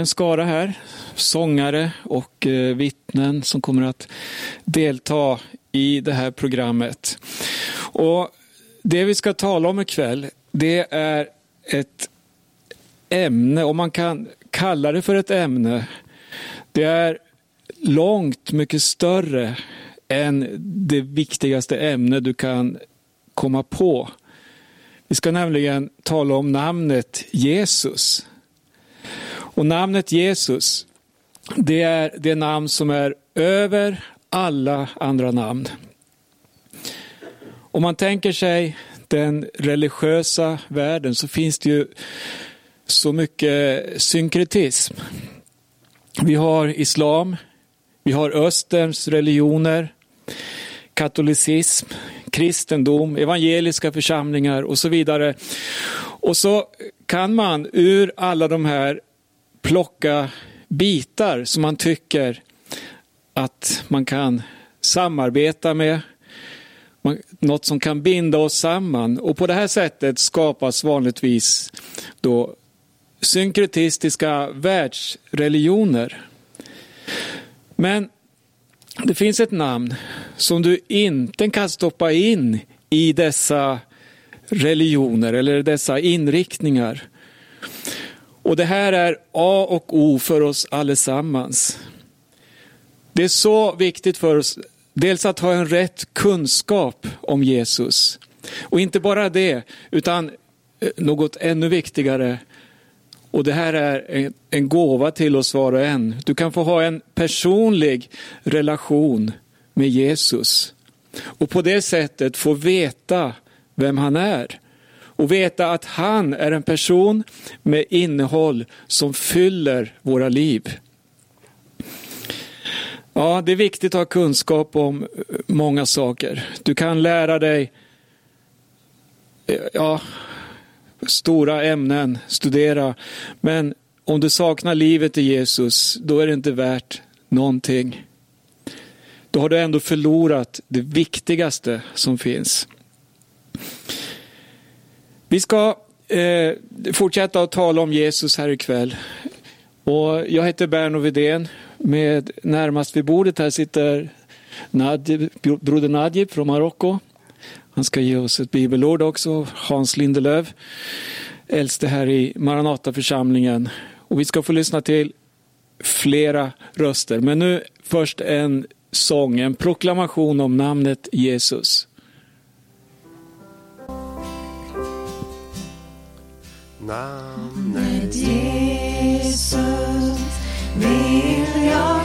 Vi en skara här, sångare och eh, vittnen som kommer att delta i det här programmet. Och Det vi ska tala om ikväll, det är ett ämne, om man kan kalla det för ett ämne. Det är långt mycket större än det viktigaste ämne du kan komma på. Vi ska nämligen tala om namnet Jesus. Och namnet Jesus, det är det namn som är över alla andra namn. Om man tänker sig den religiösa världen så finns det ju så mycket synkretism. Vi har islam, vi har österns religioner, katolicism, kristendom, evangeliska församlingar och så vidare. Och så kan man ur alla de här plocka bitar som man tycker att man kan samarbeta med, något som kan binda oss samman. Och på det här sättet skapas vanligtvis då synkretistiska världsreligioner. Men det finns ett namn som du inte kan stoppa in i dessa religioner eller dessa inriktningar. Och det här är A och O för oss allesammans. Det är så viktigt för oss, dels att ha en rätt kunskap om Jesus. Och inte bara det, utan eh, något ännu viktigare. Och det här är en gåva till oss var och en. Du kan få ha en personlig relation med Jesus. Och på det sättet få veta vem han är och veta att han är en person med innehåll som fyller våra liv. Ja, det är viktigt att ha kunskap om eh, många saker. Du kan lära dig eh, ja, stora ämnen, studera, men om du saknar livet i Jesus, då är det inte värt någonting. Då har du ändå förlorat det viktigaste som finns. Vi ska eh, fortsätta att tala om Jesus här ikväll. Och jag heter Berno Vidén. Med närmast vid bordet här sitter Nadjib, broder Nadjib från Marocko. Han ska ge oss ett bibelord också. Hans Lindelöv, äldste här i Maranataförsamlingen. Och vi ska få lyssna till flera röster. Men nu först en sång, en proklamation om namnet Jesus. Namnet Jesus vill jag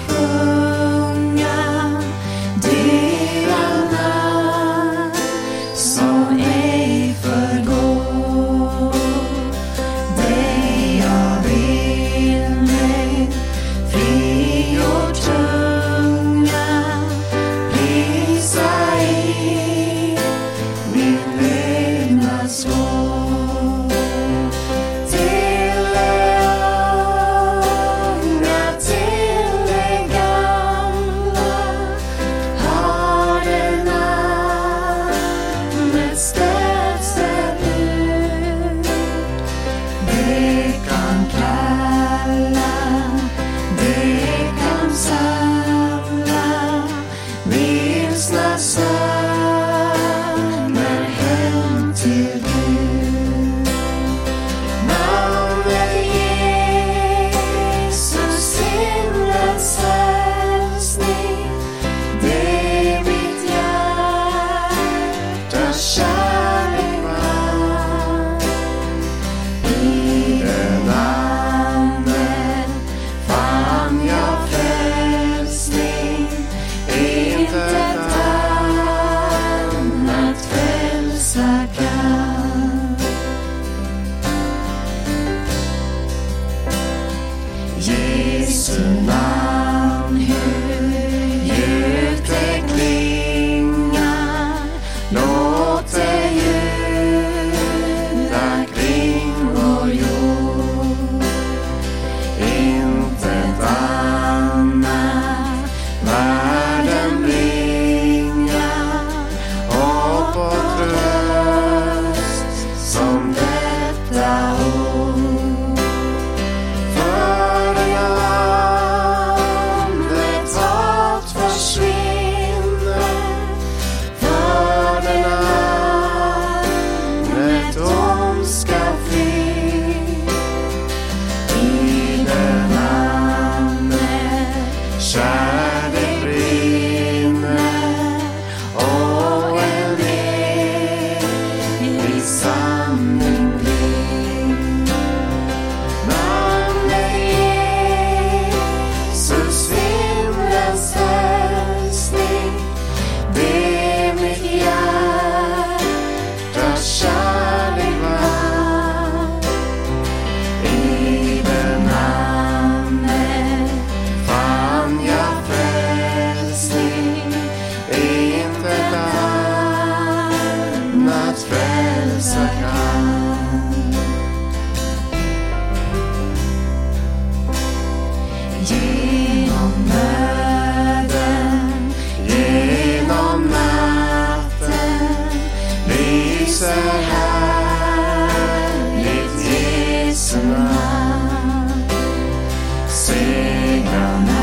down.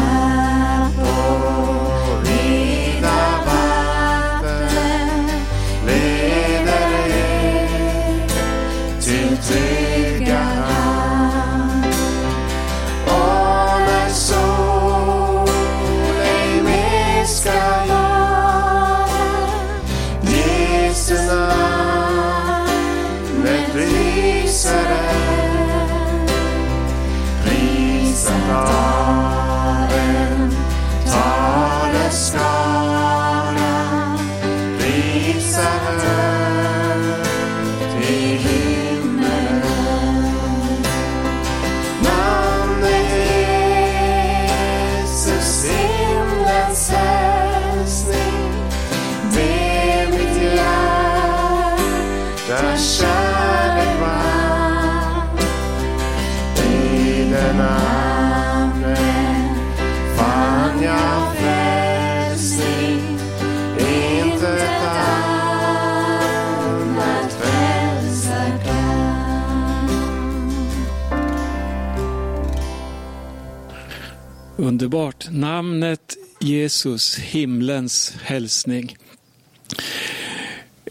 Underbart. Namnet Jesus, himlens hälsning.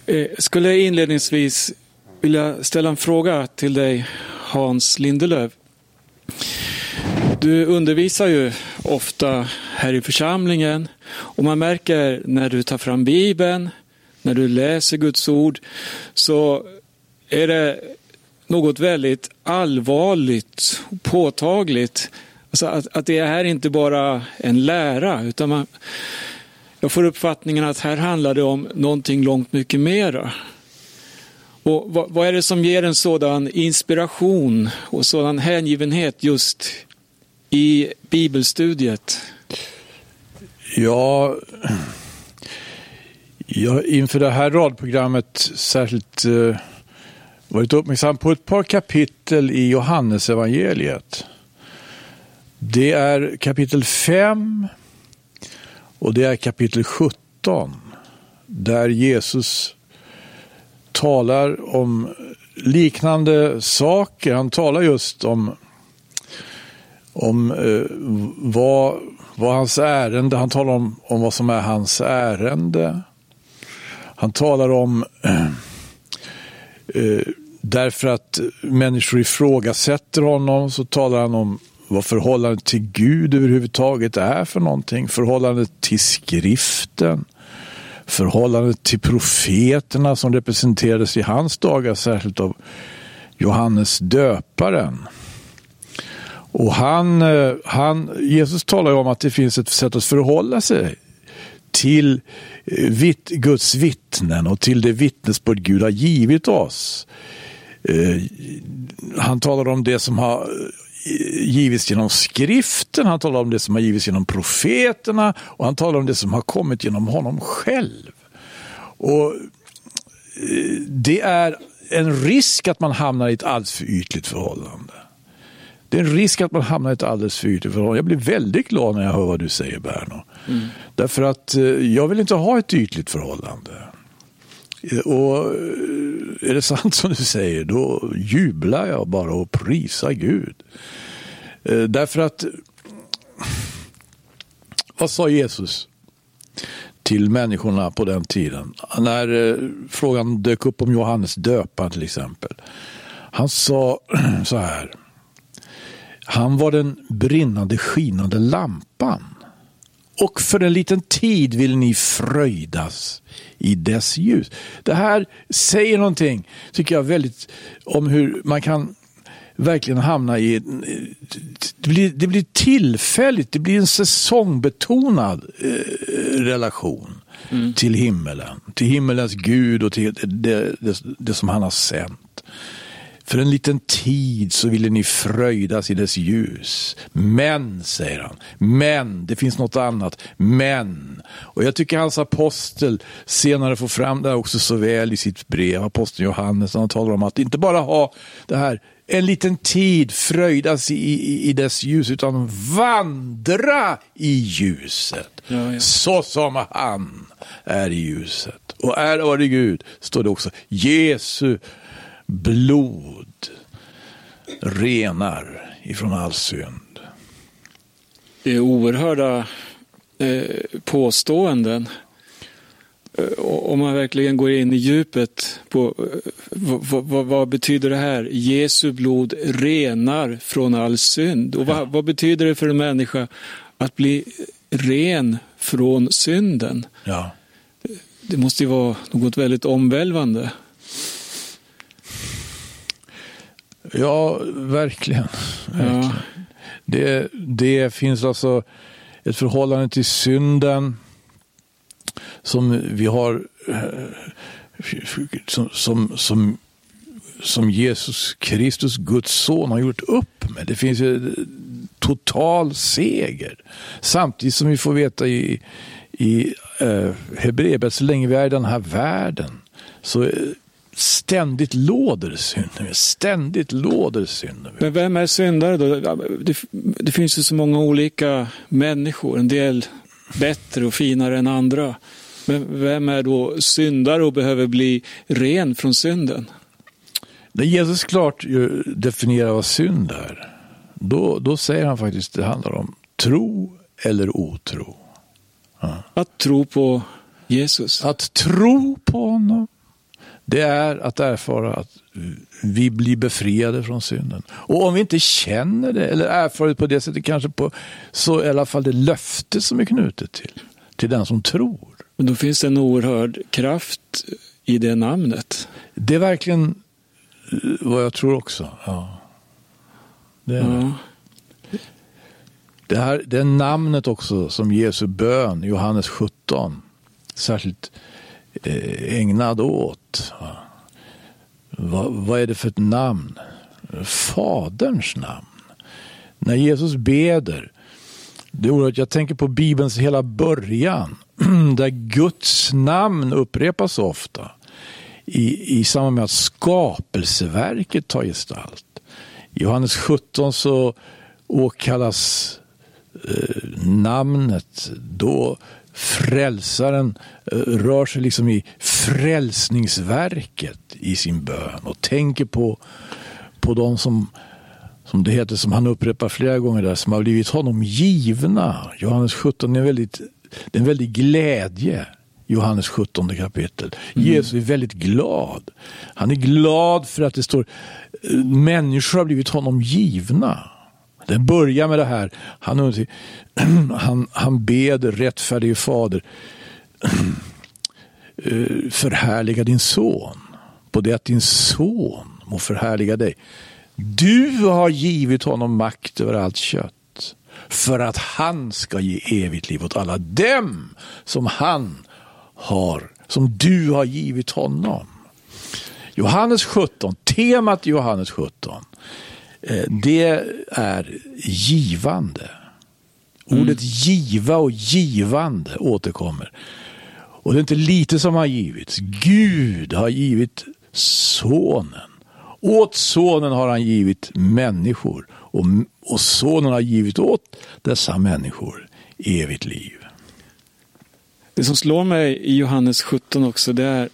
Eh, skulle inledningsvis vilja ställa en fråga till dig, Hans Lindelöf. Du undervisar ju ofta här i församlingen och man märker när du tar fram Bibeln, när du läser Guds ord, så är det något väldigt allvarligt och påtagligt. Alltså att, att det här inte bara en lära, utan man, jag får uppfattningen att här handlar det om någonting långt mycket mera. Och vad, vad är det som ger en sådan inspiration och sådan hängivenhet just i bibelstudiet? Ja, jag har inför det här radprogrammet särskilt eh, varit uppmärksam på ett par kapitel i Johannesevangeliet. Det är kapitel 5 och det är kapitel 17 där Jesus talar om liknande saker. Han talar just om, om eh, vad, vad hans ärende, han talar om, om vad som är hans ärende. Han talar om eh, därför att människor ifrågasätter honom så talar han om vad förhållandet till Gud överhuvudtaget är för någonting. Förhållandet till skriften. Förhållandet till profeterna som representerades i hans dagar, särskilt av Johannes döparen. Och han, eh, han, Jesus talar ju om att det finns ett sätt att förhålla sig till eh, vitt, Guds vittnen och till det vittnesbörd Gud har givit oss. Eh, han talar om det som har givits genom skriften, han talar om det som har givits genom profeterna och han talar om det som har kommit genom honom själv. Och eh, Det är en risk att man hamnar i ett alldeles för ytligt förhållande. Det är en risk att man hamnar i ett alldeles för ytligt förhållande. Jag blir väldigt glad när jag hör vad du säger Berno. Därför att eh, jag vill inte ha ett ytligt förhållande. Eh, och eh, är det sant som du säger, då jublar jag bara och prisar Gud. Eh, därför att, vad sa Jesus till människorna på den tiden? När frågan dök upp om Johannes döparen till exempel. Han sa så här. Han var den brinnande skinande lampan. Och för en liten tid vill ni fröjdas i dess ljus. Det här säger någonting, tycker jag, väldigt om hur man kan verkligen hamna i... Det blir, det blir tillfälligt, det blir en säsongbetonad eh, relation till himmelen. Till himmelens Gud och till det, det, det som han har sänt. För en liten tid så ville ni fröjdas i dess ljus. Men, säger han, men, det finns något annat, men. Och jag tycker hans apostel senare får fram det här också så väl i sitt brev, aposteln Johannes, när han talar om att inte bara ha det här en liten tid fröjdas i, i, i dess ljus, utan vandra i ljuset. Ja, ja. Så som han är i ljuset. Och är vare Gud, står det också, Jesu blod renar ifrån all synd. Det är oerhörda eh, påståenden. Eh, Om man verkligen går in i djupet på eh, vad, vad, vad betyder det här? Jesu blod renar från all synd. Och vad, vad betyder det för en människa att bli ren från synden? Ja. Det måste ju vara något väldigt omvälvande. Ja, verkligen. verkligen. Ja. Det, det finns alltså ett förhållande till synden som vi har eh, som, som, som, som Jesus Kristus, Guds son, har gjort upp med. Det finns ju total seger. Samtidigt som vi får veta i, i eh, Hebreerbrevet, så länge vi är i den här världen, så eh, ständigt låder synden. Ständigt låder synden. Men vem är syndare då? Det, det finns ju så många olika människor. En del bättre och finare än andra. Men vem är då syndare och behöver bli ren från synden? När Jesus klart definierar vad synd är, då, då säger han faktiskt att det handlar om tro eller otro. Att tro på Jesus. Att tro på honom, det är att erfara att vi blir befriade från synden. Och om vi inte känner det, eller erfar det på det sättet, kanske på, så i alla fall det löfte som är knutet till, till den som tror. Men då finns det en oerhörd kraft i det namnet. Det är verkligen eh, vad jag tror också. Ja. Det, är. Ja. Det, här, det är namnet också som Jesu bön, Johannes 17, särskilt Eh, ägnad åt. Vad, vad är det för ett namn? Faderns namn. När Jesus beder, det är oerhört, jag tänker på Bibelns hela början, där Guds namn upprepas ofta i, i samband med att skapelseverket tar gestalt. I Johannes 17 så åkallas eh, namnet då frälsaren eh, rör sig liksom i frälsningsverket i sin bön och tänker på, på de som, som det heter, som han upprepar flera gånger där, som har blivit honom givna. Johannes 17 är en väldigt, det är en väldig glädje. Johannes 17 kapitel. Jesus är väldigt glad. Han är glad för att det står eh, människor har blivit honom givna. Den börjar med det här. Han, han, han beder rättfärdige fader eh, förhärliga din son på det att din son må förhärliga dig. Du har givit honom makt över allt kött för att han ska ge evigt liv åt alla dem som han har, som du har givit honom. Johannes 17, temat i Johannes 17, det är givande. Ordet giva och givande återkommer. Och det är inte lite som har givits. Gud har givit sonen. Åt sonen har han givit människor och, och sonen har givit åt dessa människor evigt liv. Det som slår mig i Johannes 17 också, det är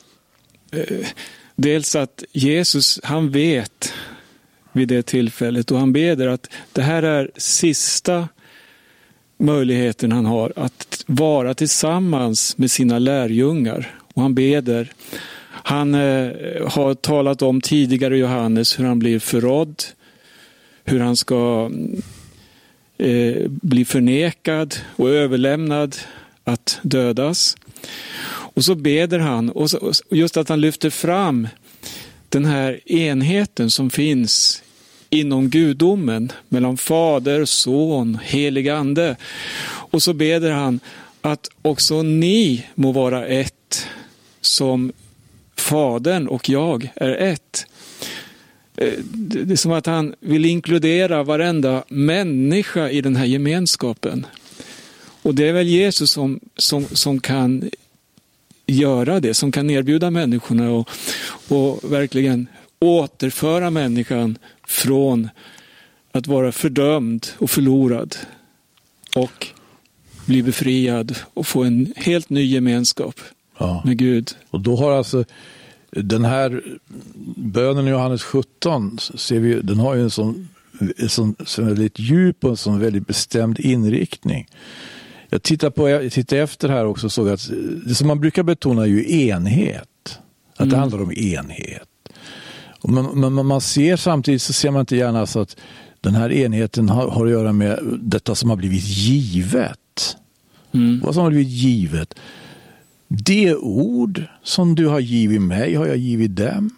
eh, dels att Jesus, han vet vid det tillfället och han beder att det här är sista möjligheten han har att vara tillsammans med sina lärjungar. Och han beder. Han eh, har talat om tidigare Johannes hur han blir förrådd, hur han ska eh, bli förnekad och överlämnad att dödas. Och så beder han, och, så, just att han lyfter fram den här enheten som finns inom gudomen, mellan fader, son, helig ande. Och så beder han att också ni må vara ett, som Fadern och jag är ett. Eh, det är som att han vill inkludera varenda människa i den här gemenskapen. Och det är väl Jesus som, som, som kan göra det, som kan erbjuda människorna och, och verkligen återföra människan från att vara fördömd och förlorad och bli befriad och få en helt ny gemenskap Ja. med Gud. Och då har alltså den här bönen i Johannes 17, ser vi, den har ju en sån, en sån, sån väldigt djup och en sån väldigt bestämd inriktning. Jag tittar, på, jag tittar efter här också och såg att det som man brukar betona är ju enhet. Att det handlar om enhet. Men, men man ser samtidigt så ser man inte gärna så att den här enheten har, har att göra med detta som har blivit givet. Mm. Vad som har blivit givet. Det ord som du har givit mig har jag givit dem.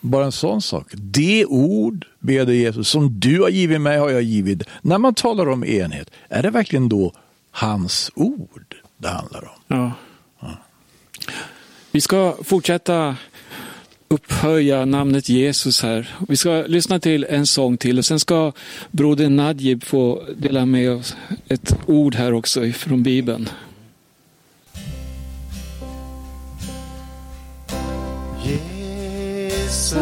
Bara en sån sak. Det ord, ber dig Jesus, som du har givit mig har jag givit. När man talar om enhet, är det verkligen då hans ord det handlar om? Ja. Vi ska fortsätta upphöja namnet Jesus här. Vi ska lyssna till en sång till och sen ska broder Nadjib få dela med oss ett ord här också från Bibeln. Jesus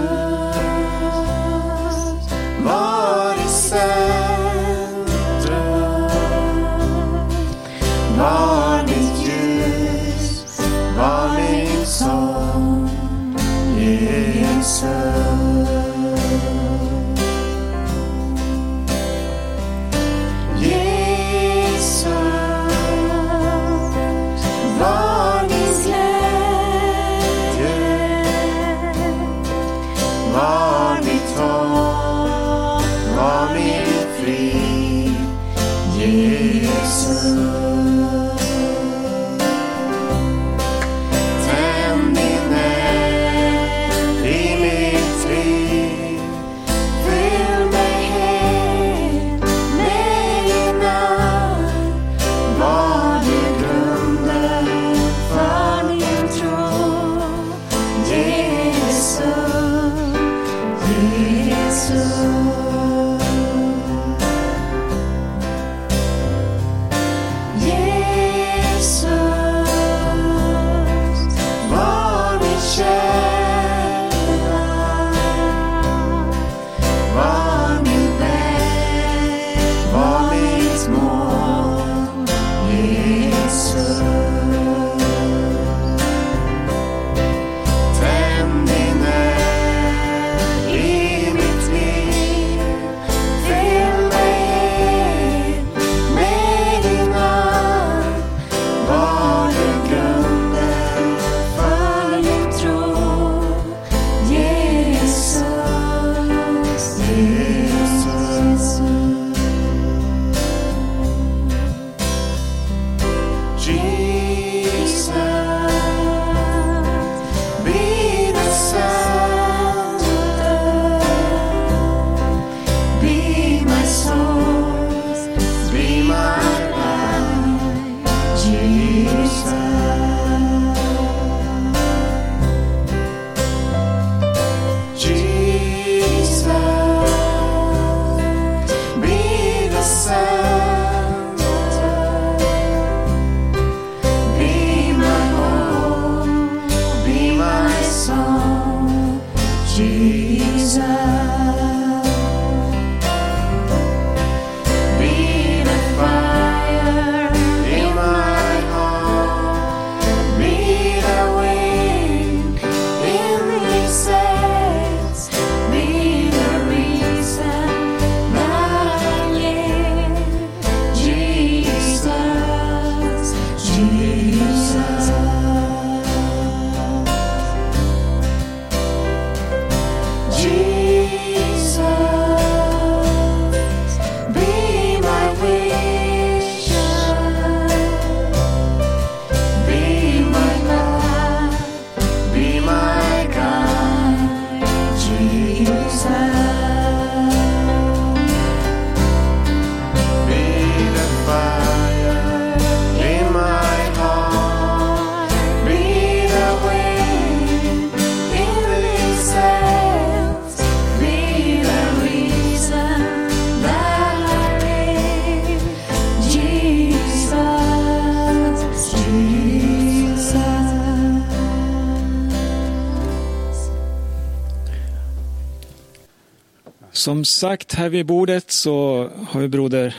Som sagt, här vid bordet så har vi broder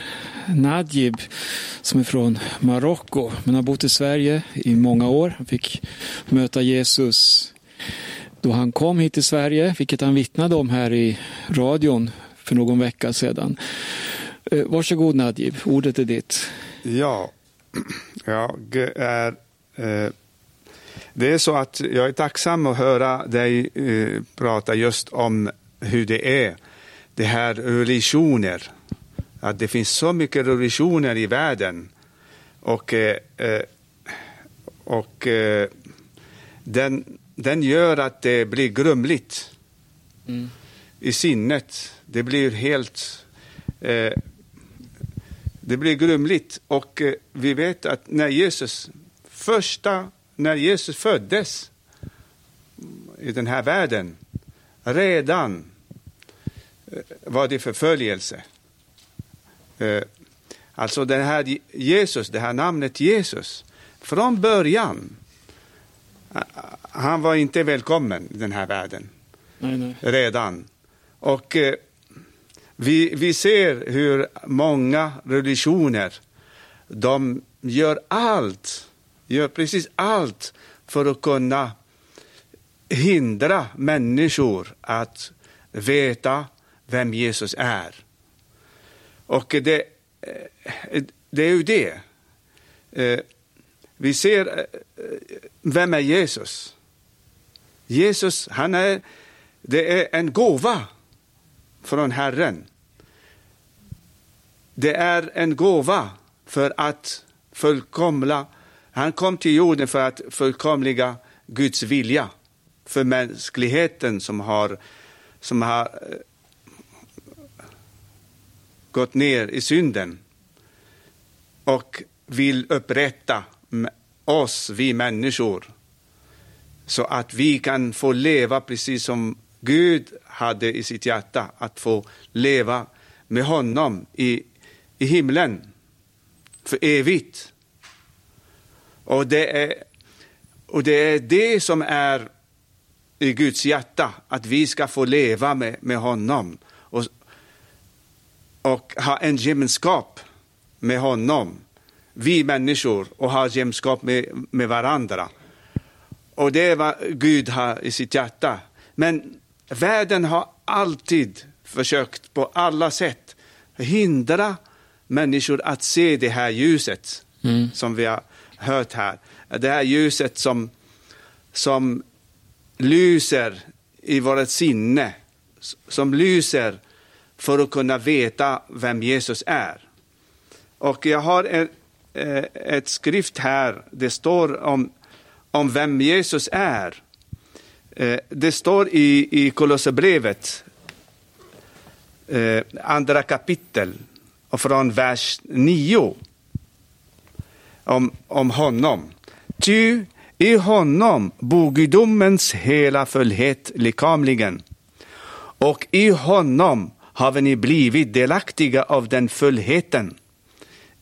Nadjib som är från Marocko men har bott i Sverige i många år. Han fick möta Jesus då han kom hit till Sverige, vilket han vittnade om här i radion för någon vecka sedan. Eh, varsågod Nadjib, ordet är ditt. Ja, jag är... Eh, det är så att jag är tacksam att höra dig eh, prata just om hur det är, det här religioner. Att det finns så mycket religioner i världen. Och, eh, eh, och eh, den, den gör att det blir grumligt i sinnet. Det blir helt... Det blir grumligt. Och vi vet att när Jesus, första, när Jesus föddes i den här världen, redan var det förföljelse. Eh, alltså det här Jesus, det här namnet Jesus, från början, eh, han var inte välkommen i den här världen Nej, nej. redan. Och eh, vi, vi ser hur många religioner, de gör allt, gör precis allt för att kunna hindra människor att veta vem Jesus är. Och det, eh, det är ju det. Eh, vi ser, eh, vem är Jesus? Jesus, han är, det är en gåva från Herren. Det är en gåva för att fullkomla, han kom till jorden för att fullkomliga Guds vilja för mänskligheten som har, som har gått ner i synden och vill upprätta oss, vi människor, så att vi kan få leva precis som Gud hade i sitt hjärta, att få leva med honom i, i himlen för evigt. Och det, är, och det är det som är i Guds hjärta, att vi ska få leva med, med honom och, ha en gemenskap med honom, vi människor, och ha gemenskap med, med varandra. Och det är vad Gud har i sitt hjärta. Men världen har alltid försökt på alla sätt hindra människor att se det här ljuset som vi har hört här. Det här ljuset som, som lyser i vårt sinne, som lyser för att kunna veta vem Jesus är. Och jag har en, eh, ett skrift här, det står om, om vem Jesus är. Eh, det står i, i Kolosserbrevet, eh, andra kapitel, och från vers 9 om, om honom. Ty i honom bor gudomens hela fullhet likamligen. Och i honom har ni blivit delaktiga av den fullheten.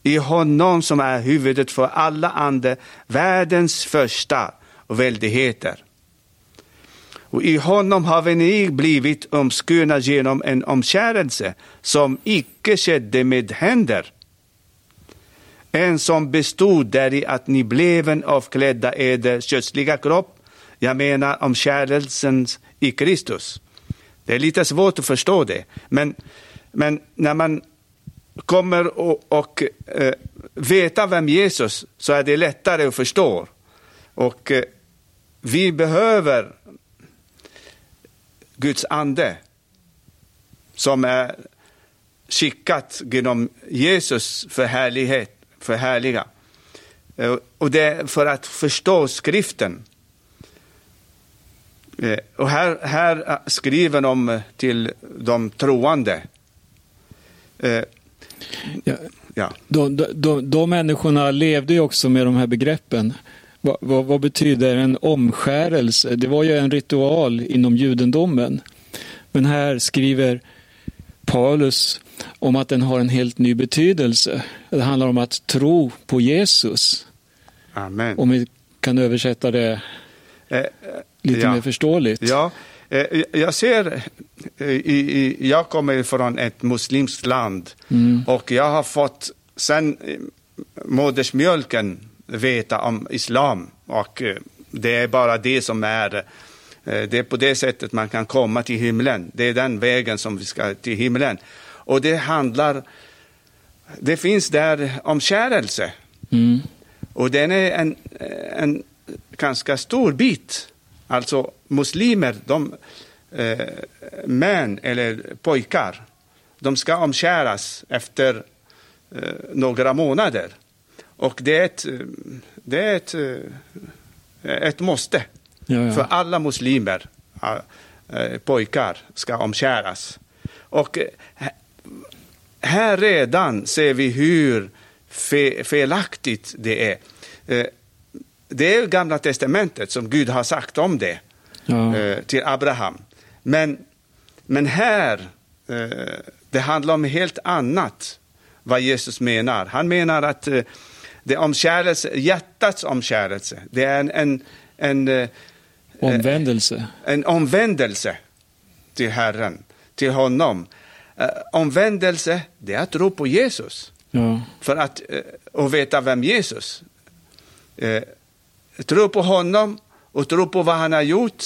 I honom som är huvudet för alla ande, världens första väldigheter. Och i honom har ni blivit omskurna genom en omskärelse som icke skedde med händer. En som bestod däri att ni bleven avklädda eder kötsliga kropp, jag menar omskärelsen i Kristus. Det är lite svårt att förstå det, men, men när man kommer och, och eh, veta vem Jesus så är det lättare att förstå. Och eh, vi behöver Guds ande som är skickat genom Jesus för härlighet, för härliga. Eh, och det är för att förstå skriften. Eh, Och här, här skriver de eh, till de troende. Eh, Ja, Ja. de, de, de, de människorna levde ju också med de här begreppen. Vad, vad, vad betyder en omskärelse? Det var ju en ritual inom judendomen. Men här skriver Paulus om att den har en helt ny betydelse. Det handlar om att tro på Jesus. Amen. Om vi kan översätta det Eh, eh, lite ja. mer förståeligt. Ja, eh, jag ser i, jag kommer från ett muslimskt land och jag har fått sen eh, modersmjölken veta om islam och eh, det är bara det som är eh, det är på det sättet man kan komma till himlen. Det är den vägen som vi ska till himlen. Och det handlar, det finns där omskärelse. Mm. Och den är en, en ganska stor bit. Alltså muslimer, de, eh, män eller pojkar, de ska omskäras efter eh, några månader. Och det är ett, eh, det är ett, eh, ett måste Ja, ja. för alla muslimer. eh, Pojkar ska omskäras. Och eh, här- här redan ser vi hur fe, felaktigt det är. Det är Gamla Testamentet som Gud har sagt om det Ja. eh, till Abraham. Men, men här, eh, det handlar om helt annat vad Jesus menar. Han menar att eh, det är omskärelse, hjärtats omskärelse, det är en, en, en, Omvändelse. en omvändelse till Herren, till honom. Omvändelse, det är att tro på Jesus. Ja. För att och veta vem Jesus eh, Tro på honom och tro på vad han har gjort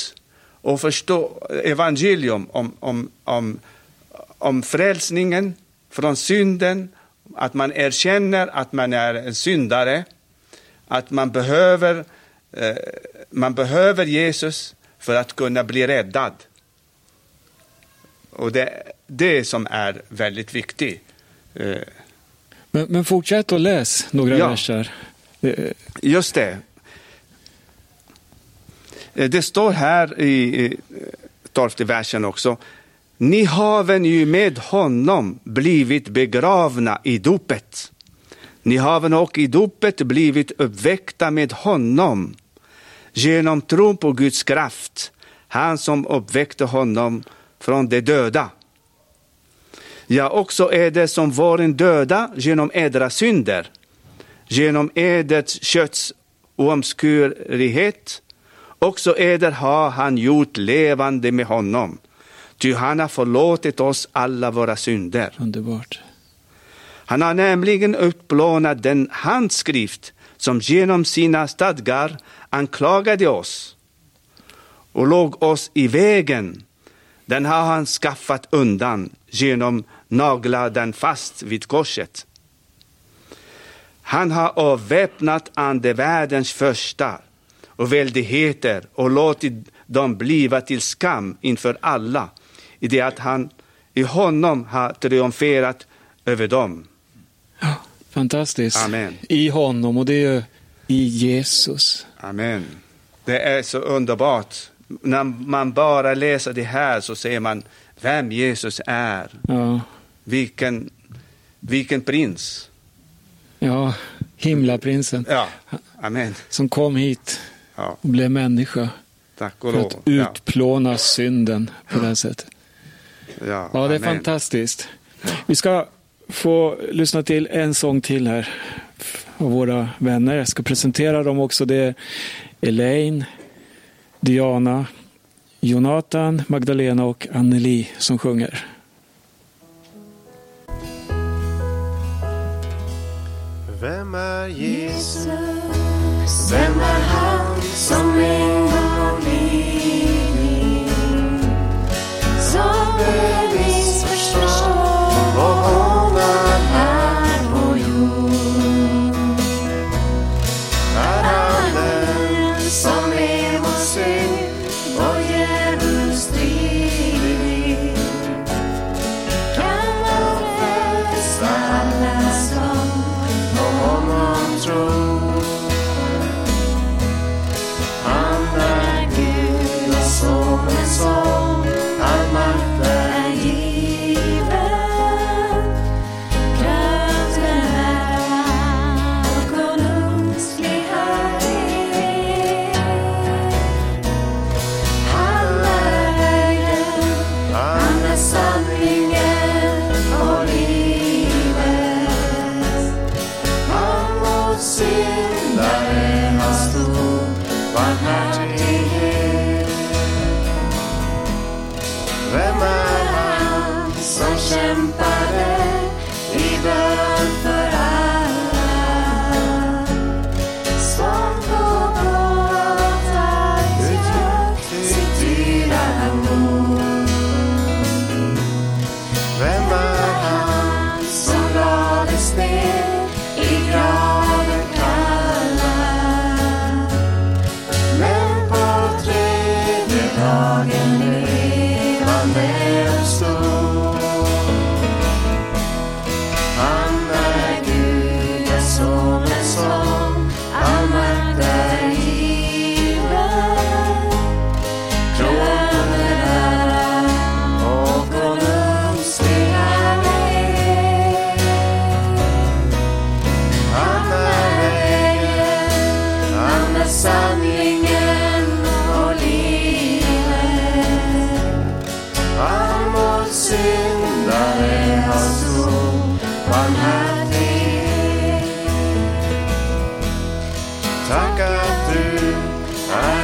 och förstå evangelium om, om, om, om frälsningen från synden, att man erkänner att man är en syndare, att man behöver, eh, man behöver Jesus för att kunna bli räddad. Och det det som är väldigt viktigt. Eh, Men, men fortsätt och läs några Ja. verser. Just det. Eh, det står här i i tolfte versen också. Ni haven ju med honom blivit begravna i dopet. Ni haven och i dopet blivit uppväckta med honom genom tron på Guds kraft, han som uppväckte honom från de döda. Ja, också är det som varen döda genom edra synder, genom edets kötts oomskurighet, också eder har han gjort levande med honom, ty han har förlåtit oss alla våra synder. Underbart. Han har nämligen utplånat den handskrift som genom sina stadgar anklagade oss och låg oss i vägen. Den har han skaffat undan genom nagla den fast vid korset. Han har avväpnat andevärldens första och väldigheter och låtit dem bliva till skam inför alla i det att han i honom har triumferat över dem. Fantastiskt. Amen. I honom och det är ju i Jesus. Amen. Det är så underbart. När man bara läser det här så ser man vem Jesus är. Ja, Vilken, vilken prins. ja himlaprinsen Ja, amen. som kom hit Ja, och blev människa tack och för lov. att Ja, utplåna synden på det här sättet. ja, Ja, det är amen. fantastiskt. Vi ska få lyssna till en sång till här av våra vänner. Jag ska presentera dem också. Det är Elaine, Diana, Jonathan, Magdalena och Anneli som sjunger. Vem är? Jesus, vem är han som en gång blivit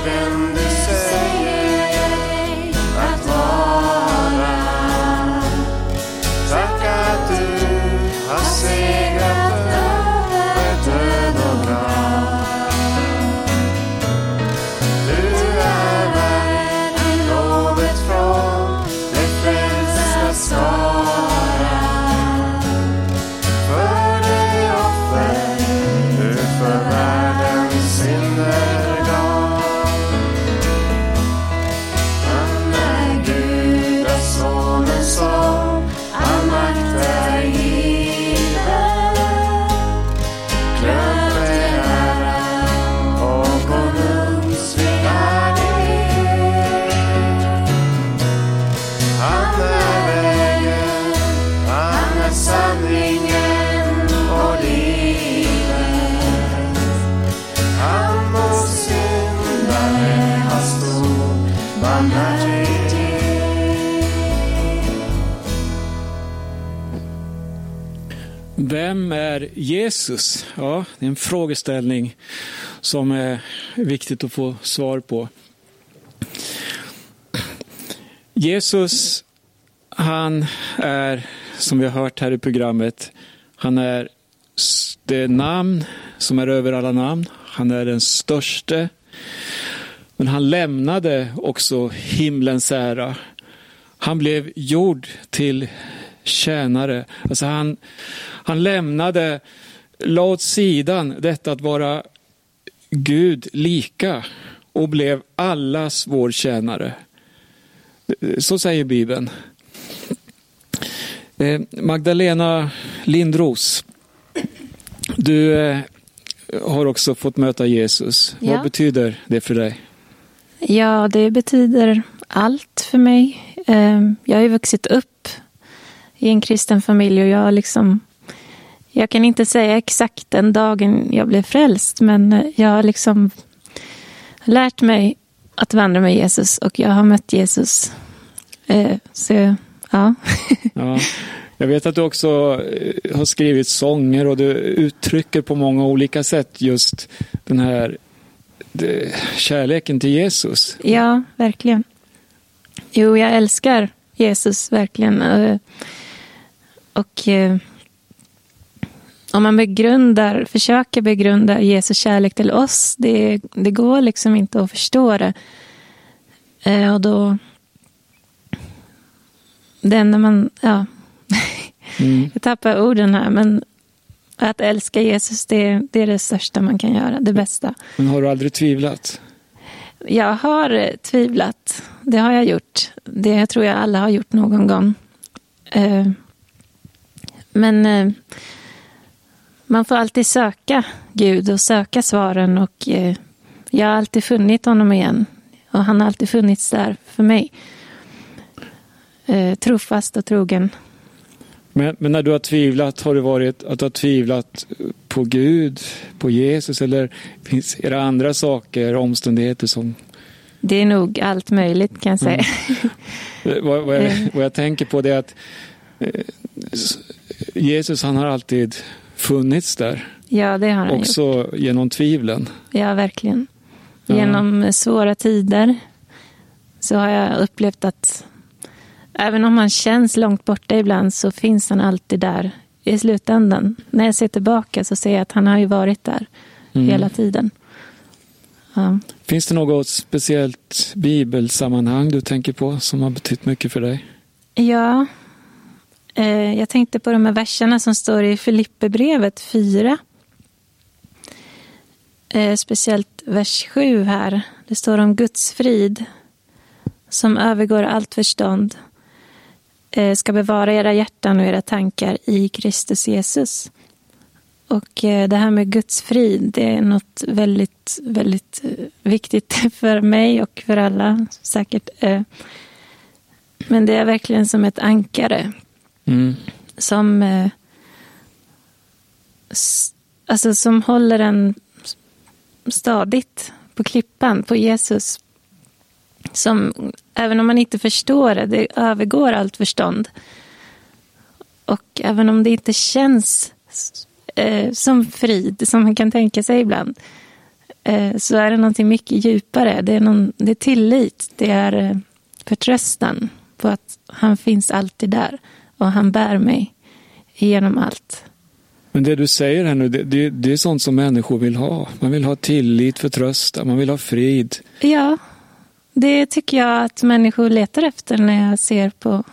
är Jesus? Ja, det är en frågeställning som är viktigt att få svar på. Jesus, han är, som vi har hört här i programmet, han är det namn som är över alla namn. Han är den störste. Men han lämnade också himlens ära. Han blev gjord till tjänare. Alltså han, han lämnade, la åt sidan detta att vara Gud lika och blev allas vår tjänare. Så säger Bibeln. Eh, Magdalena Lindros, du eh, har också fått möta Jesus. Ja. Vad betyder det för dig? Ja, det betyder allt för mig. Eh, Jag har ju vuxit upp i en kristen familj och jag har liksom jag kan inte säga exakt den dagen jag blev frälst, men jag har liksom lärt mig att vandra med Jesus och jag har mött Jesus. Eh, Så, ja. Ja. Jag vet att du också eh, har skrivit sånger och du uttrycker på många olika sätt just den här kärleken till Jesus. Ja, verkligen. Jo, jag älskar Jesus verkligen. Eh, Och om man begrundar, försöker begrunda Jesus kärlek till oss, det, det går liksom inte att förstå det. Eh, Och då... Det enda man... Ja, Mm. jag tappar orden här, men att älska Jesus, det, det är det största man kan göra, det bästa. Men har du aldrig tvivlat? Jag har tvivlat. Det har jag gjort. Det tror jag alla har gjort någon gång. Eh, Men eh, man får alltid söka Gud och söka svaren. Och eh, jag har alltid funnit honom igen. Och han har alltid funnits där för mig. Eh, Trofast och trogen. Men, men när du har tvivlat, har det varit att du har tvivlat på Gud, på Jesus eller finns är det andra saker, omständigheter som... Det är nog allt möjligt kan jag säga. Eh, Vad, vad, jag, vad jag tänker på det är att eh, Jesus han har alltid funnits där, Ja, det har han gjort. också genom tvivlen. Ja, verkligen. Ja. Genom svåra tider så har jag upplevt att, även om han känns långt borta ibland så finns han alltid där i slutändan. När jag ser tillbaka så ser jag att han har ju varit där Mm. hela tiden. Ja. Finns det något speciellt bibelsammanhang du tänker på som har betytt mycket för dig? Ja, eh, Eh, jag tänkte på de här verserna som står i Filipperbrevet 4. Eh, speciellt vers 7 här. Det står om Guds frid som övergår allt förstånd eh, ska bevara era hjärtan och era tankar i Kristus Jesus. Och det här med Guds frid, det är något väldigt, väldigt viktigt för mig och för alla säkert. Men det är verkligen som ett ankare Mm. som, eh, alltså som håller en stadigt på klippan, på Jesus. Som, även om man inte förstår det, det övergår allt förstånd. Och även om det inte känns eh, som frid, som man kan tänka sig ibland, eh, så är det någonting mycket djupare. Det är, någon, det är tillit, det är eh, förtröstan på att han finns alltid där och han bär mig genom allt. Men det du säger här nu, det, det, det är sånt som människor vill ha. Man vill ha tillit, förtröstan, man vill ha frid. Ja, det tycker jag att människor letar efter när jag ser på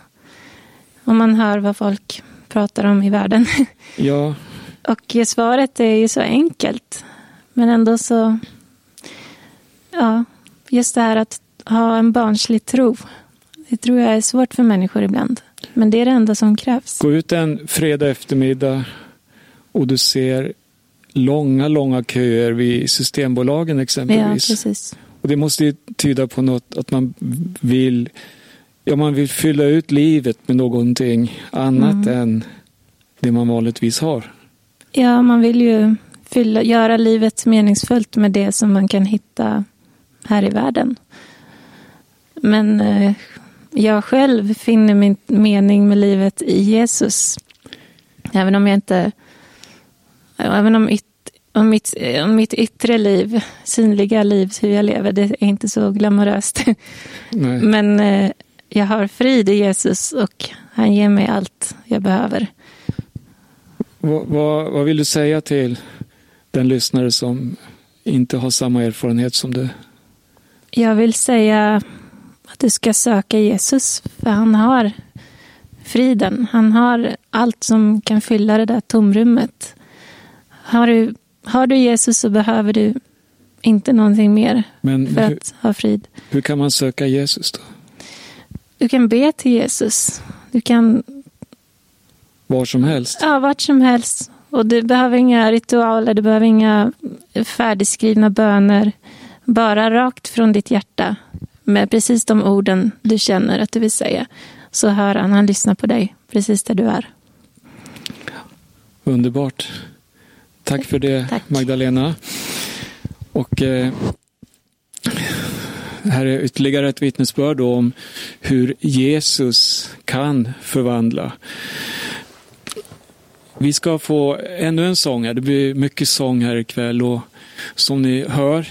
om man hör vad folk pratar om i världen. Ja, Och svaret är ju så enkelt, men ändå så... Ja, just det här att ha en barnslig tro. Det tror jag är svårt för människor ibland. Men det är det enda som krävs. gå ut en fredag eftermiddag och du ser långa, långa köer vid Systembolagen Ja, exempelvis. precis. och det måste ju tyda på något att man vill, ja, man vill fylla ut livet med någonting annat än det man vanligtvis har. Ja, man vill ju fylla, göra livet meningsfullt med det som man kan hitta här i världen. Men eh, jag själv finner min mening med livet i Jesus. Även om jag inte... Även om, yt, om, mitt, om mitt yttre liv, synliga liv, hur jag lever, det är inte så glamoröst. Nej. Men eh, jag har frid i Jesus och han ger mig allt jag behöver. Vad, vad, vad vill du säga till den lyssnare som inte har samma erfarenhet som du? Jag vill säga du ska söka Jesus, för han har friden. Han har allt som kan fylla det där tomrummet. Har du, har du Jesus så behöver du inte någonting mer Men för hur, att ha frid. hur kan man söka Jesus då? Du kan be till Jesus. Du kan, Var som helst? ja, vart som helst. Och du behöver inga ritualer, du behöver inga färdigskrivna böner. Bara rakt från ditt hjärta med precis de orden du känner att du vill säga. Så hör han, han lyssnar på dig precis där du är. Underbart. Tack för det Tack. Magdalena. Och eh, här är ytterligare ett vittnesbörd om hur Jesus kan förvandla. Vi ska få ännu en sång här. Det blir mycket sång här ikväll och som ni hör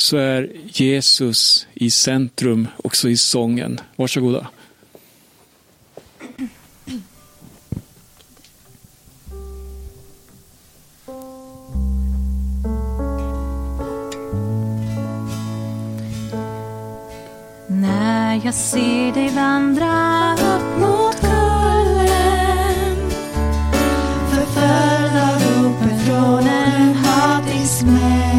så är Jesus i centrum också i sången. Varsågoda. När jag ser dig vandra upp mot kullen Förföljd av ropen från en hatisk män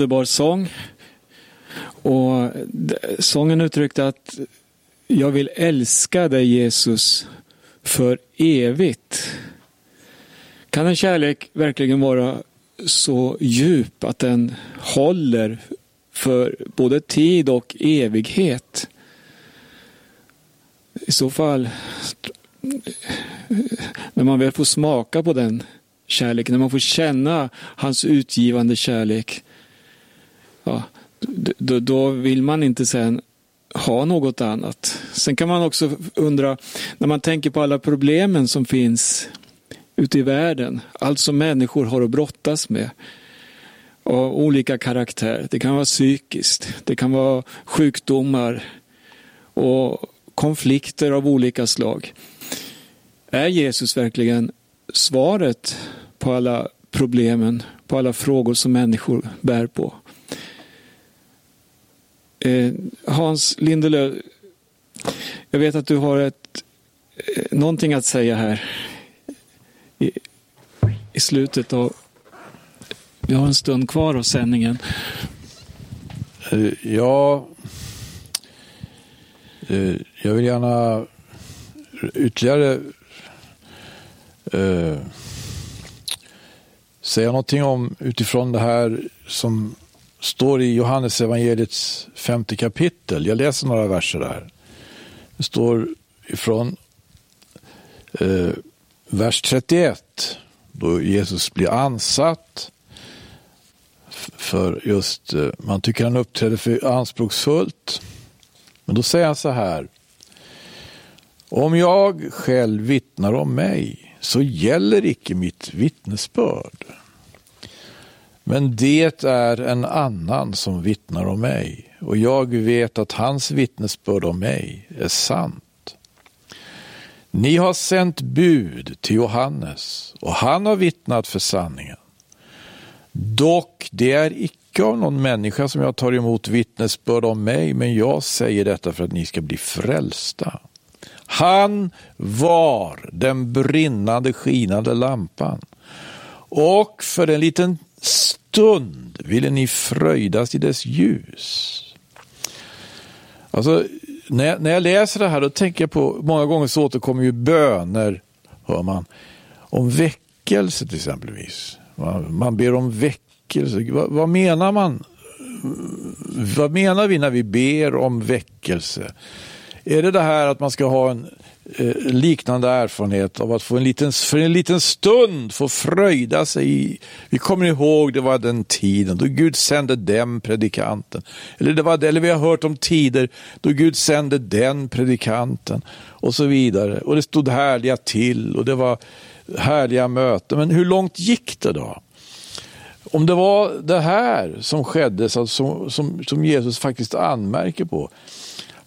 underbar sång. Och sången uttryckte att jag vill älska dig Jesus för evigt. Kan en kärlek verkligen vara så djup att den håller för både tid och evighet? I så fall, när man väl får smaka på den kärleken, när man får känna hans utgivande kärlek, ja, då, då vill man inte sen ha något annat. Sen kan man också undra, när man tänker på alla problemen som finns ute i världen, allt som människor har att brottas med av olika karaktär. Det kan vara psykiskt, det kan vara sjukdomar och konflikter av olika slag. Är Jesus verkligen svaret på alla problemen, på alla frågor som människor bär på? Eh, Hans Lindelöf, jag vet att du har ett, eh, någonting att säga här i, i slutet av... Vi har en stund kvar av sändningen. Eh, Ja, eh, jag vill gärna ytterligare eh, säga någonting om utifrån det här som står i Johannes evangeliets femte kapitel. Jag läser några verser där. Det står ifrån eh, vers 31 då Jesus blir ansatt för just, eh, man tycker han uppträder för anspråksfullt. Men då säger han så här. Om jag själv vittnar om mig så gäller icke mitt vittnesbörd. Men det är en annan som vittnar om mig och jag vet att hans vittnesbörd om mig är sant. Ni har sänt bud till Johannes och han har vittnat för sanningen. Dock, det är icke av någon människa som jag tar emot vittnesbörd om mig, men jag säger detta för att ni ska bli frälsta. Han var den brinnande skinande lampan. Och för en liten stund ville ni fröjdas i dess ljus. Alltså, när jag, när jag läser det här då tänker jag på, många gånger så återkommer ju böner, hör man, om väckelse till exempelvis. Man, man ber om väckelse. Vad, vad menar man? Vad menar vi när vi ber om väckelse? Är det det här att man ska ha en Eh, liknande erfarenhet av att få en liten, för en liten stund få fröjda sig i, vi kommer ihåg det var den tiden då Gud sände den predikanten. Eller, det var, eller vi har hört om tider då Gud sände den predikanten och så vidare. Och det stod härliga till och det var härliga möten. Men hur långt gick det då? Om det var det här som skedde, som, som, som Jesus faktiskt anmärker på.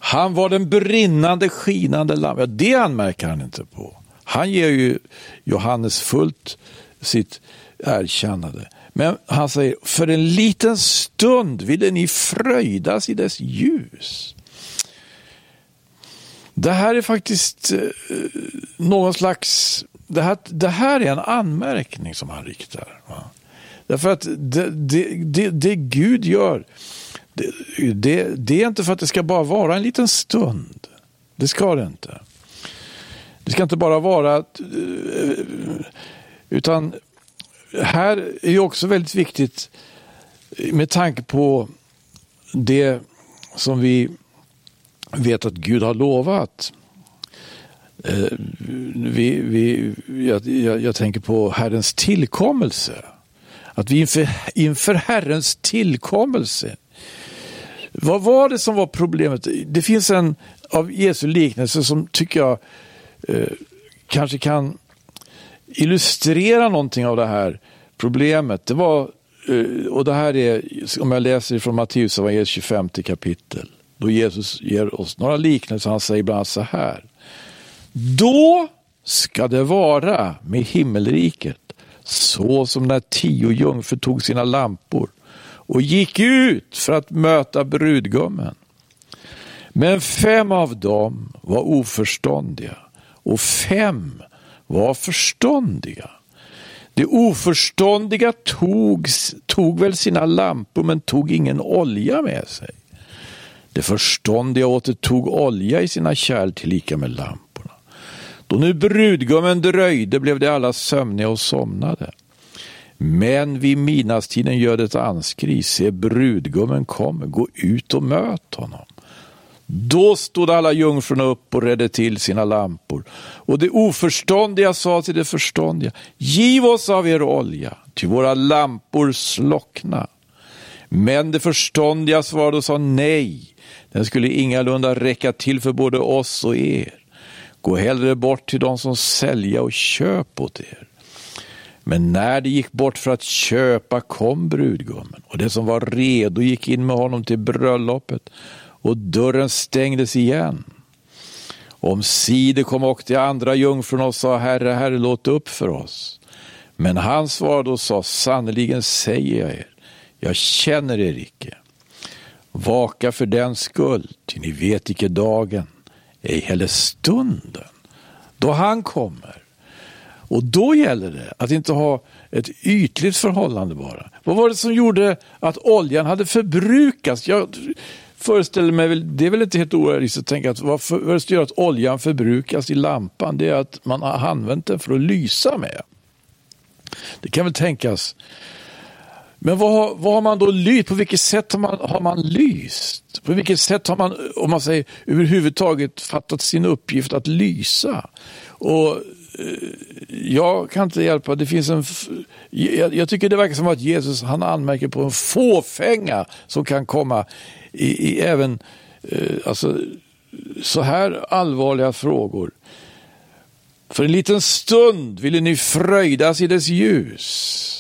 Han var den brinnande, skinande lampan. Ja, det anmärker han inte på. Han ger ju Johannes fullt sitt erkännande. Men han säger, för en liten stund ville ni fröjdas i dess ljus. Det här är faktiskt eh, någon slags... Det här, det här är en anmärkning som han riktar. Va? Därför att det, det, det, det Gud gör, det, det, det är inte för att det ska bara vara en liten stund. Det ska det inte. Det ska inte bara vara... Eh, utan här är ju också väldigt viktigt med tanke på det som vi vet att Gud har lovat. Eh, vi, vi, jag, jag, jag tänker på Herrens tillkommelse. Att vi inför, inför Herrens tillkommelse. Vad var det som var problemet? Det finns en av Jesu liknelse som tycker jag eh, kanske kan illustrera någonting av det här problemet. Det var, eh, och det här är, om jag läser från Matteus evangeliet 25 kapitel, då Jesus ger oss några liknelser. Han säger bland annat så här. Då ska det vara med himmelriket så som när tio jungfrur tog sina lampor och gick ut för att möta brudgummen. Men fem av dem var oförståndiga och fem var förståndiga. De oförståndiga tog, tog väl sina lampor men tog ingen olja med sig. De förståndiga återtog olja i sina kärl tillika med lamporna. Då nu brudgummen dröjde blev de alla sömniga och somnade. Men vid midnattstiden göd ett anskri, se brudgummen kommer, gå ut och möt honom. Då stod alla jungfrurna upp och redde till sina lampor. Och det oförståndiga sa till det förståndiga, giv oss av er olja, ty våra lampor slockna. Men det förståndiga svarade och sa nej, den skulle ingalunda räcka till för både oss och er. Gå hellre bort till de som sälja och köp åt er. Men när de gick bort för att köpa kom brudgummen och det som var redo gick in med honom till bröllopet och dörren stängdes igen. Om sidor kom och de andra jungfrurna och sa Herre, Herre, låt upp för oss. Men han svarade och sa, sannerligen säger jag er, jag känner er icke. Vaka för den skull, ty ni vet icke dagen, ej heller stunden, då han kommer. Och då gäller det att inte ha ett ytligt förhållande bara. Vad var det som gjorde att oljan hade förbrukats? Jag föreställer mig, det är väl inte helt orealistiskt att tänka att vad som gör att oljan förbrukas i lampan, det är att man har använt den för att lysa med. Det kan väl tänkas. Men vad, vad har man då lyst? På vilket sätt har man, har man lyst? På vilket sätt har man, om man säger överhuvudtaget, fattat sin uppgift att lysa? Och Eh, jag kan inte hjälpa, det finns en... Jag, jag, tycker det verkar som att Jesus han anmärker på en fåfänga som kan komma i, i även eh, alltså, så här allvarliga frågor. För en liten stund ville ni fröjdas i dess ljus.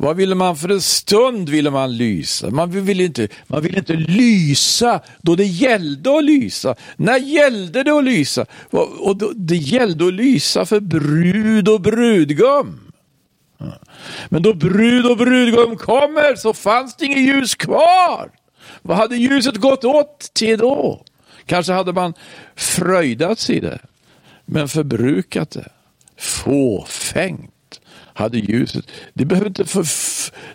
Vad ville man för en stund ville man lysa? Man ville inte, man ville inte lysa då det gällde att lysa. När gällde det att lysa? Och då, det gällde att lysa för brud och brudgum. Men då brud och brudgum kommer så fanns det inget ljus kvar. Vad hade ljuset gått åt till då? Kanske hade man fröjdats i det, men förbrukat det. Fåfängt hade ljuset. Det behöver inte för,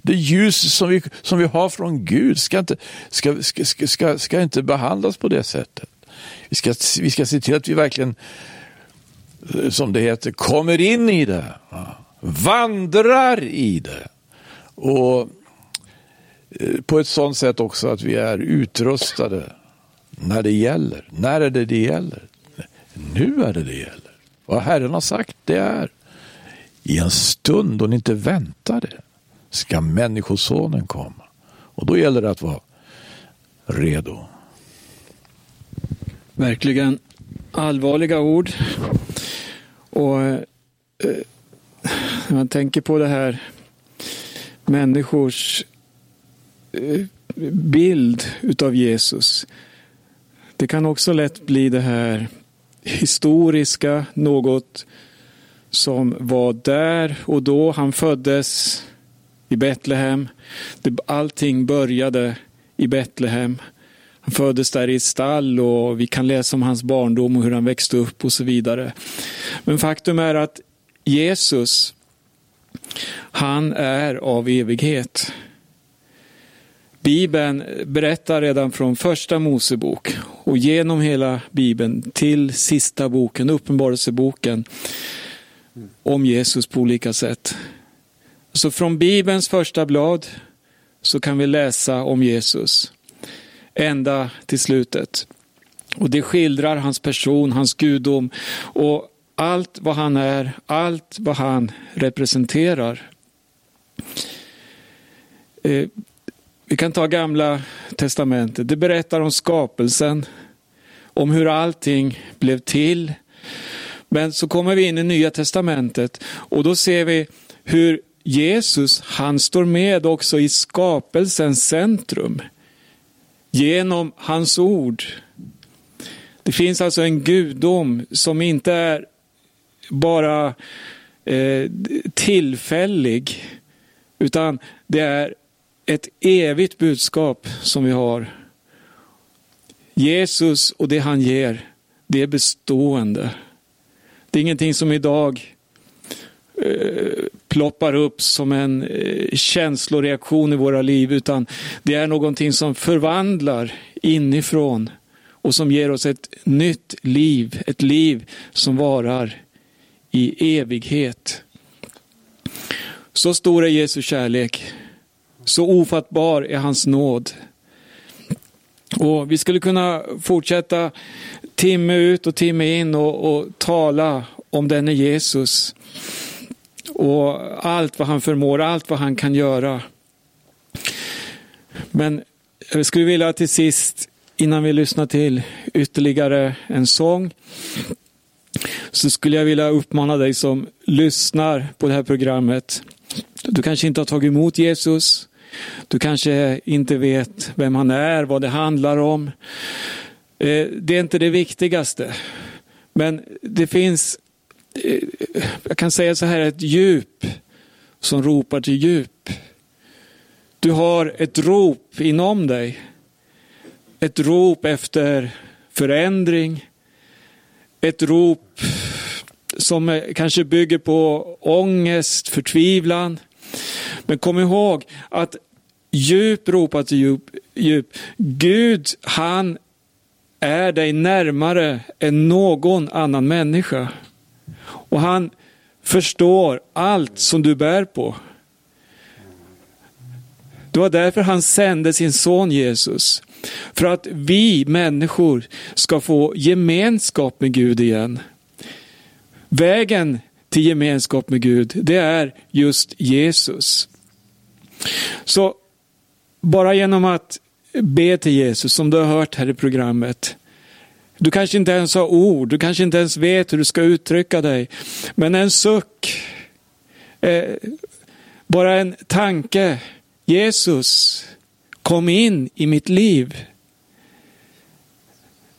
det ljus som vi, som vi har från Gud ska inte, ska, ska, ska, ska inte behandlas på det sättet. Vi ska, vi ska se till att vi verkligen, eh, som det heter, kommer in i det. Vandrar i det. Och eh, på ett sådant sätt också att vi är utrustade när det gäller. När är det det gäller? Nu är det det gäller. Vad Herren har sagt, det är. I en stund då ni inte väntade ska Människosonen komma. Och då gäller det att vara redo. Verkligen allvarliga ord. Och eh, när man tänker på det här människors eh, bild utav Jesus. Det kan också lätt bli det här historiska, något som var där och då. Han föddes i Betlehem. Allting började i Betlehem. Han föddes där i ett stall och vi kan läsa om hans barndom och hur han växte upp och så vidare. Men faktum är att Jesus, han är av evighet. Bibeln berättar redan från första Mosebok och genom hela Bibeln till sista boken, Uppenbarelseboken, om Jesus på olika sätt. Så från Bibelns första blad så kan vi läsa om Jesus ända till slutet. Och det skildrar hans person, hans gudom och allt vad han är, allt vad han representerar. Eh, vi kan ta gamla testamentet. Det berättar om skapelsen, om hur allting blev till, men så kommer vi in i Nya Testamentet och då ser vi hur Jesus, han står med också i skapelsens centrum. Genom hans ord. Det finns alltså en gudom som inte är bara eh, tillfällig, utan det är ett evigt budskap som vi har. Jesus och det han ger, det är bestående. Det är ingenting som idag eh, ploppar upp som en eh, känsloreaktion i våra liv, utan det är någonting som förvandlar inifrån och som ger oss ett nytt liv, ett liv som varar i evighet. Så stor är Jesu kärlek, så ofattbar är hans nåd. Och Vi skulle kunna fortsätta timme ut och timme in och, och tala om denne Jesus och allt vad han förmår, allt vad han kan göra. Men jag skulle vilja till sist, innan vi lyssnar till ytterligare en sång, så skulle jag vilja uppmana dig som lyssnar på det här programmet. Du kanske inte har tagit emot Jesus. Du kanske inte vet vem han är, vad det handlar om. Eh, det är inte det viktigaste. Men det finns, eh, jag kan säga så här, ett djup som ropar till djup. Du har ett rop inom dig. Ett rop efter förändring. Ett rop som eh, kanske bygger på ångest, förtvivlan. Men kom ihåg att djup ropar till djup. djup. Gud, han är dig närmare än någon annan människa. Och han förstår allt som du bär på. Det var därför han sände sin son Jesus. För att vi människor ska få gemenskap med Gud igen. Vägen till gemenskap med Gud, det är just Jesus. Så bara genom att be till Jesus, som du har hört här i programmet. Du kanske inte ens har ord, du kanske inte ens vet hur du ska uttrycka dig. Men en suck, eh, bara en tanke. Jesus, kom in i mitt liv.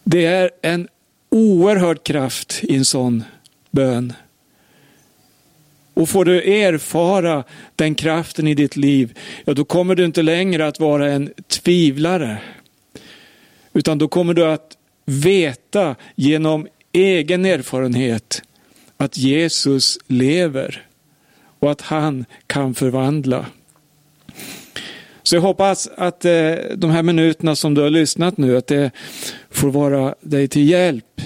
Det är en oerhörd kraft i en sån bön. Och får du erfara den kraften i ditt liv, ja då kommer du inte längre att vara en tvivlare. Utan då kommer du att veta genom egen erfarenhet att Jesus lever och att han kan förvandla. Så jag hoppas att eh, de här minuterna som du har lyssnat nu, att det får vara dig till hjälp.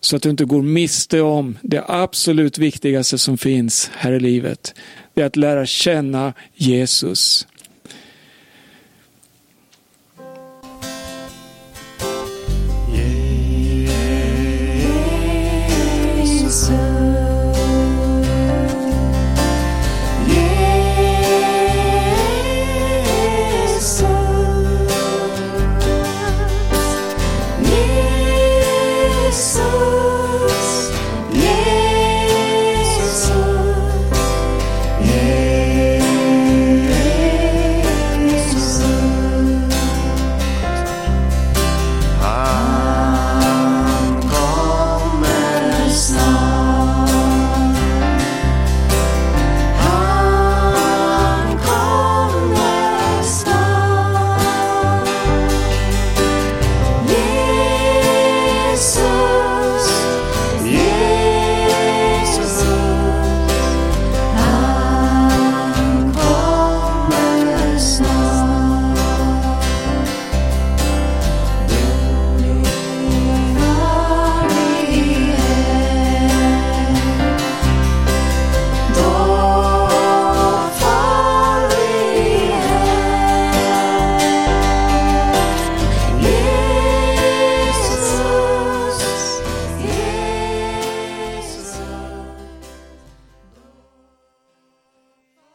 Så att du inte går miste om det absolut viktigaste som finns här i livet. Det är att lära känna Jesus.